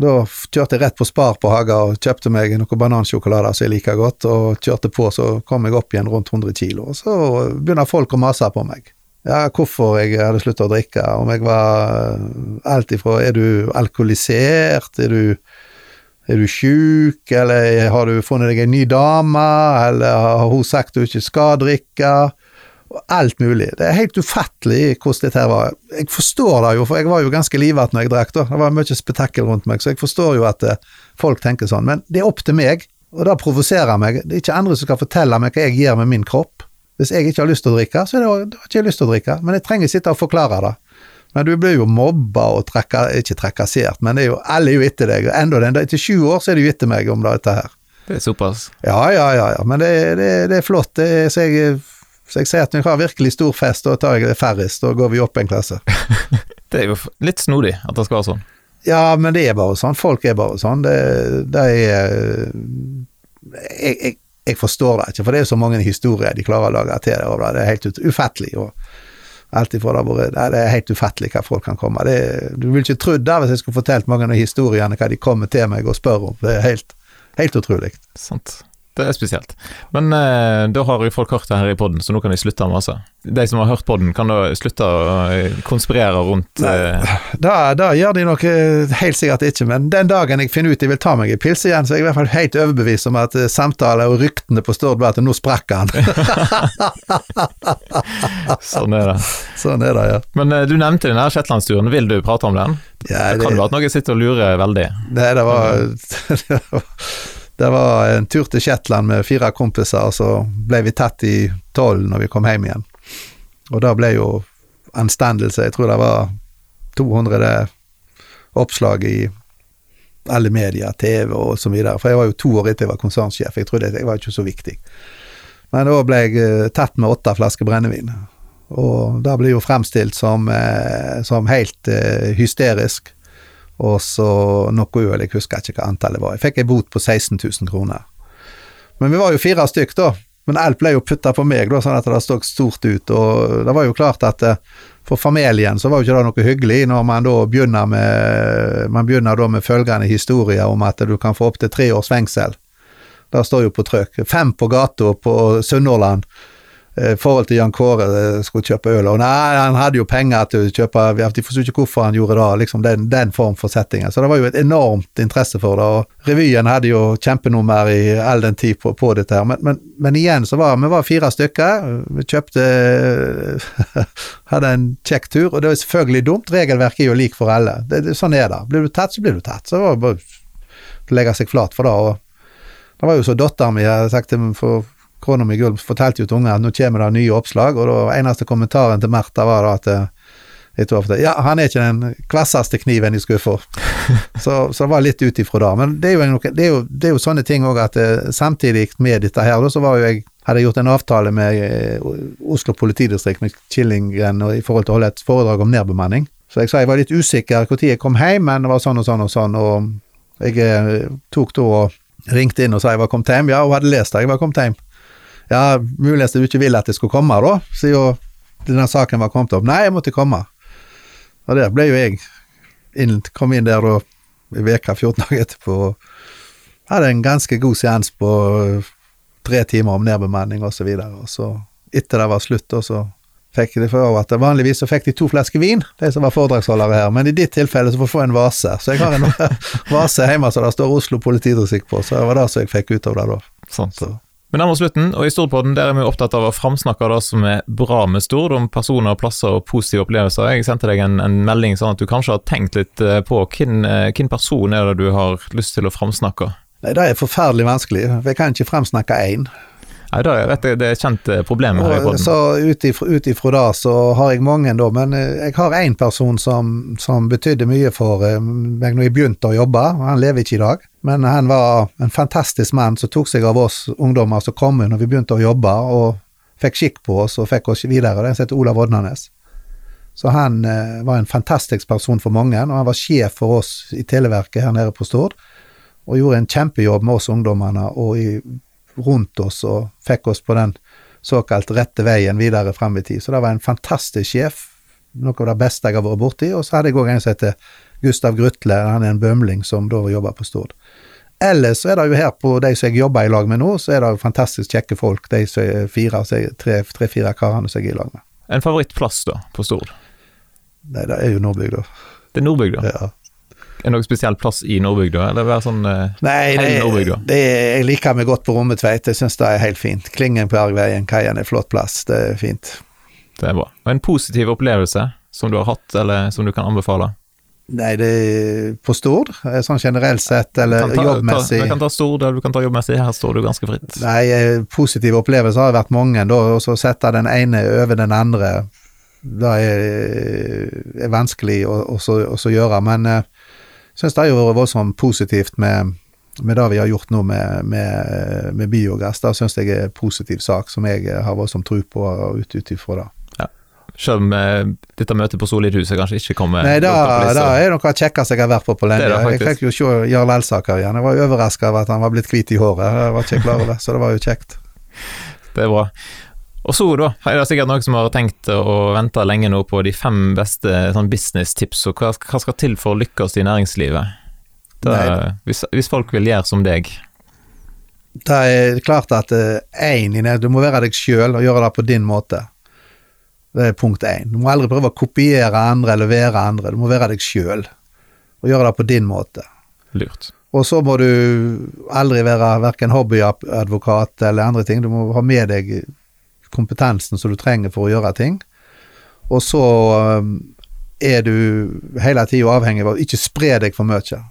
Da kjørte jeg rett på Spar på Haga og kjøpte meg noen banansjokolader som jeg liker godt, og kjørte på, så kom jeg opp igjen rundt 100 kilo. Og så begynner folk å mase på meg. Ja, hvorfor jeg hadde sluttet å drikke, om jeg var alt ifra er du alkoholisert, er du er du sjuk, eller har du funnet deg en ny dame, eller har hun sagt du ikke skal drikke? Alt mulig. Det er helt ufattelig hvordan dette her var. Jeg forstår det jo, for jeg var jo ganske livet når jeg drakk, da. Det var mye spetakkel rundt meg, så jeg forstår jo at eh, folk tenker sånn. Men det er opp til meg, og det provoserer meg. Det er ikke andre som skal fortelle meg hva jeg gjør med min kropp. Hvis jeg ikke har lyst til å drikke, så er det, da har ikke jeg lyst til å drikke. Men jeg trenger sitte og forklare det. Men du blir jo mobba og trekka, ikke trakassert, men det er jo, alle er jo etter deg. Enda den, etter sju år så er de jo etter meg om dette her. Det er såpass. Ja, ja, ja, ja. men det, det, det er flott. Det er, så, jeg, så jeg sier at når jeg har virkelig stor fest, da tar jeg færrest, da går vi opp en klasse. Det er jo litt snodig at det skal være sånn. Ja, men det er bare sånn. Folk er bare sånn. Det, det er jeg, jeg, jeg forstår det ikke, for det er så mange historier de klarer å lage til det. og Det er helt ufattelig. og alt ifra det, det er helt ufattelig hva folk kan komme. Det, du ville ikke trodd det hvis jeg skulle fortalt mange av historiene, hva de kommer til meg og spør om. Det er helt, helt utrolig. Sant. Det er spesielt. Men eh, da har jo folk hørt det her i poden, så nå kan de slutte å mase. De som har hørt poden, kan da slutte å eh, konspirere rundt eh, Da, da gjør de nok eh, helt sikkert ikke, men den dagen jeg finner ut de vil ta meg i pils igjen, så er jeg i hvert fall helt overbevist om at eh, samtaler og ryktene på Stord var at nå sprakk han. Sånn er det. sånn er det, ja. Men eh, du nevnte den her Shetlandsturen. Vil du prate om den? ja Det kan jo være at noen sitter og lurer veldig. Nei, det var, det var Det var en tur til Shetland med fire kompiser, og så ble vi tatt i tolv når vi kom hjem igjen. Og da ble jo anstendelse Jeg tror det var 200 oppslag i alle medier, TV og så videre. For jeg var jo to år etter jeg var konsernsjef, jeg trodde jeg var ikke så viktig. Men da ble jeg eh, tatt med åtte flasker brennevin. Og det ble jo fremstilt som, eh, som helt eh, hysterisk. Og så noe øl, jeg husker ikke hva antallet var. Jeg fikk ei bot på 16 000 kroner. Men vi var jo fire stykk da. Men alt ble jo putta på meg, da, sånn at det stod stort ut. Og det var jo klart at eh, for familien så var jo ikke det noe hyggelig når man da begynner med Man begynner da med følgende historier om at du kan få opptil tre års fengsel. Det står jo på trykk. Fem på gata på Sunnhordland. I forhold til Jan Kåre eh, skulle kjøpe øl. Og nei, han hadde jo penger til å kjøpe De forsto ikke hvorfor han gjorde det, liksom den, den form for settinger. Så det var jo et enormt interesse for det. Og revyen hadde jo kjempenummer i all den tid på, på dette her. Men, men, men igjen så var vi var fire stykker. Vi kjøpte Hadde en kjekk tur, og det er selvfølgelig dumt. Regelverket er jo lik for alle. Det, det, sånn er det. Blir du tatt, så blir du tatt. Så det var bare å legge seg flat for det. Og det var jo så datteren min hadde sagt til meg for kona mi Gulv fortalte jo til ungene at nå kommer det nye oppslag, og da eneste kommentaren til Märtha var da at eh, ofte, Ja, han er ikke den kvasseste kniven i skuffa. så, så det var litt ut ifra det. Men det er jo, noe, det er jo, det er jo sånne ting òg at eh, samtidig med dette her, så var jo jeg hadde jeg gjort en avtale med eh, Oslo politidistrikt, med Killingen, i forhold til å holde et foredrag om nedbemanning. Så jeg sa jeg var litt usikker når jeg kom hjem, men det var sånn og sånn og sånn, og jeg tok da og ringte inn og sa jeg var kommet hjem. Ja, hun hadde lest det, jeg var kommet hjem. Ja, muligens du ikke vil at jeg skulle komme, da, siden denne saken var kommet opp. Nei, jeg måtte komme. Og der ble jo jeg inn, kom inn der da i veka 14 dager etterpå. Hadde en ganske god seans på tre timer om nedbemanning og så videre. Og så, etter det var slutt, og så fikk de for at Vanligvis så fikk de to flasker vin, de som var foredragsholdere her, men i ditt tilfelle så får du få en vase. Så jeg har en vase hjemme som det står Oslo politidistrikt på, så det var det som jeg fikk ut av det da. Sånn. Så. Vi nærmer oss slutten, og i Storpodden der er vi opptatt av å framsnakke det som er bra med Stord, om personer, plasser og positive opplevelser. Jeg sendte deg en, en melding sånn at du kanskje har tenkt litt eh, på hvem, eh, hvem person er det du har lyst til å framsnakke? Nei, det er forferdelig vanskelig. for Jeg kan ikke fremsnakke én. Nei, det er, vet det er kjent eh, problem her i podden. Så ut ifra, det så har jeg mange, da, men jeg har én person som, som betydde mye for meg når jeg begynte å jobbe. og Han lever ikke i dag, men han var en fantastisk mann som tok seg av oss ungdommer som kom når vi begynte å jobbe, og fikk skikk på oss og fikk oss videre. Den heter Olav Odnanes. Så han eh, var en fantastisk person for mange, og han var sjef for oss i Televerket her nede på Stord, og gjorde en kjempejobb med oss ungdommene og i, rundt oss, og fikk oss på den såkalt rette veien videre frem i tid. Så det var en fantastisk sjef, noe av det beste jeg har vært borti. Og så hadde jeg òg en som heter Gustav Grutle, han er en bømling som da jobber på Stord. Ellers så er det jo her på de som jeg jobber i lag med nå, så er det jo fantastisk kjekke folk, de tre-fire karene som jeg er i lag med. En favorittplass da, på Stord? Nei, det er jo Nordbygda. Det er Nordbygda. Ja. Er det noen spesiell plass i Nordbygda, eller være sånn eh, Nei, det, Nordbygda. det, jeg liker meg godt på Rommetveit, jeg syns det er helt fint. Klingen på Ergveien, kaien er flott plass, det er fint. Det er bra. Og en positiv opplevelse som du har hatt, eller som du kan anbefale? Nei, det på Stord, eh, sånn generelt sett, eller ta- jobbmessig. Ta, du kan ta Stord, eller du kan ta jobbmessig. Her står du ganske fritt. Nei, eh, positive opplevelser har vært mange, da, og så sette den ene over den andre, det er, er vanskelig å, å, så, å gjøre. Men jeg syns det har vært voldsomt positivt med med det vi har gjort nå med, med, med biogass. Det syns jeg er en positiv sak, som jeg har voldsom tro på ut ifra det. Selv om eh, dette møtet på Solidhuset kanskje ikke kommer Nei, da, da er det noe av det kjekkeste jeg har vært på på lenge. Jeg fikk jo se Jarl Elsaker igjen. Jeg var overraska over at han var blitt hvit i håret. Jeg var ikke klar over det, så det var jo kjekt. Det er bra. Og så, da, er det sikkert noen som har tenkt å vente lenge nå på de fem beste sånn business-tips, og hva, hva skal til for å lykkes i næringslivet? Nei. hvis, hvis folk vil gjøre som deg. Det er klart at én i det, du må være deg sjøl og gjøre det på din måte. Det er punkt én. Du må aldri prøve å kopiere andre eller være andre. Du må være deg sjøl og gjøre det på din måte. Lurt. Og så må du aldri være verken hobbyadvokat eller andre ting. Du må ha med deg kompetansen som du trenger for å gjøre ting. Og så um, er du hele tida avhengig av å ikke spre deg for mye.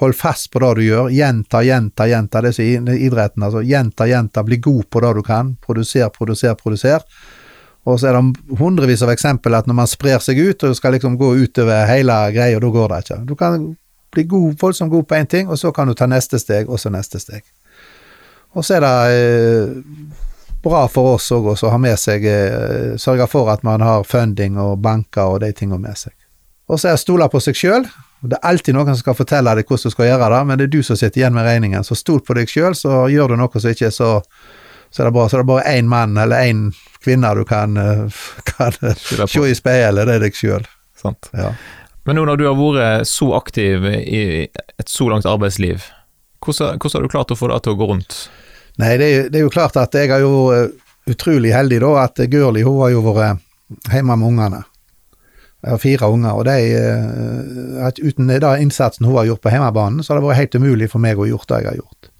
Hold fast på det du gjør. Gjenta, gjenta, gjenta. Det er idretten. altså Gjenta, gjenta. Bli god på det du kan. Produser, produser, produser. Og så er det hundrevis av eksempel at når man sprer seg ut og skal liksom gå utover hele greia, da går det ikke. Du kan bli god, voldsomt god på én ting, og så kan du ta neste steg, og så neste steg. Og så er det eh, bra for oss òg å ha med seg eh, Sørge for at man har funding og banker og de tingene med seg. Og så er det stole på seg sjøl. Det er alltid noen som skal fortelle deg hvordan du skal gjøre det, men det er du som sitter igjen med regningen. Så stol på deg sjøl, så gjør du noe som ikke er så så er det bra. Så det er bare én mann eller én kvinne du kan, eh, kan se i speilet, det er deg sjøl. Ja. Men nå når du har vært så aktiv i et så langt arbeidsliv, hvordan, hvordan har du klart å få det til å gå rundt? Nei, det er, det er jo klart at jeg er jo eh, utrolig heldig da, at Gørli hun har jo vært hjemme med ungene. Jeg har fire unger, og de, eh, uten den innsatsen hun har gjort på hjemmebanen, så har det vært helt umulig for meg å gjøre det jeg har gjort.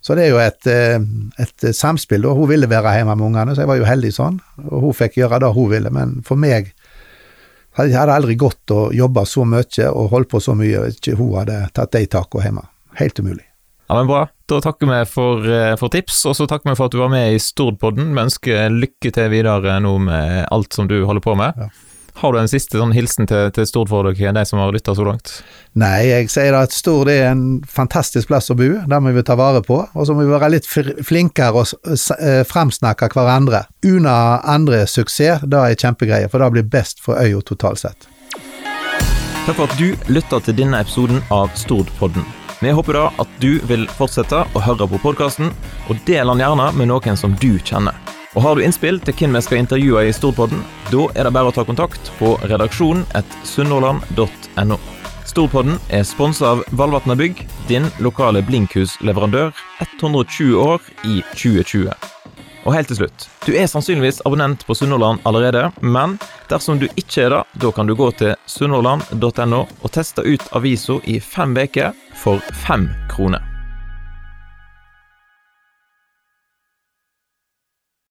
Så det er jo et, eh, et samspill, da. Hun ville være hjemme med ungene, så jeg var jo heldig sånn. Og hun fikk gjøre det hun ville, men for meg hadde det aldri gått å jobbe så mye og holde på så mye hvis ikke hun hadde tatt de takene hjemme. Helt umulig. Ja, men Bra. Da takker vi for, eh, for tips, og så takker vi for at du var med i Stordpodden. Vi ønsker lykke til videre nå med alt som du holder på med. Ja. Har du en siste sånn hilsen til, til Stord for dere, de som har lytta så langt? Nei, jeg sier da at Stord er en fantastisk plass å bo, det må vi ta vare på. Og så må vi være litt flinkere og eh, fremsnakke hverandre. Una andre suksess, det er kjempegreier, for det blir best for øya totalt sett. Takk for at du lytta til denne episoden av Stordpodden. Vi håper da at du vil fortsette å høre på podkasten, og del den gjerne med noen som du kjenner. Og Har du innspill til hvem vi skal intervjue i Storpodden, da er det bare å ta kontakt på redaksjonen et sunnhordland.no. Storpodden er sponsa av Valvatna Bygg, din lokale blinkhusleverandør, 120 år i 2020. Og helt til slutt, du er sannsynligvis abonnent på Sunnhordland allerede, men dersom du ikke er det, da kan du gå til sunnhordland.no og teste ut avisa i fem uker for fem kroner.